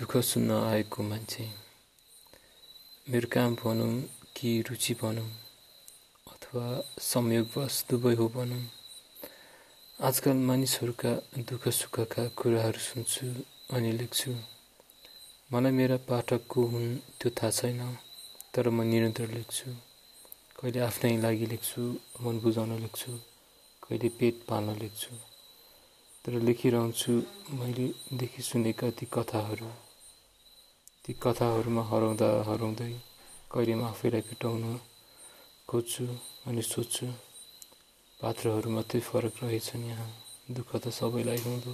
दुःख सुन्न आएको मान्छे। मेरो काम भनौँ कि रुचि भनौँ अथवा संयोगवश दुवै हो भनौँ। आजकल मानिसहरूका दुःख सुखका कुराहरू सुन्छु अनि लेख्छु। मलाई मेरा पाठक को हुन् त्यो थाहा छैन तर म निरन्तर लेख्छु। कहिले आफ्नै लागि लेख्छु मन बुझाउन लेख्छु कहिले पेट पाल्न लेख्छु। तर लेखिरहन्छु मैले देखि सुनेका ती कथाहरू। ती कथाहरूमा हराउँदा हराउँदै कहिले म आफैलाई भेटाउन खोज्छु अनि सोध्छु पात्रहरू मात्रै फरक रहेछन् यहाँ दुःख त सबैलाई हुँदो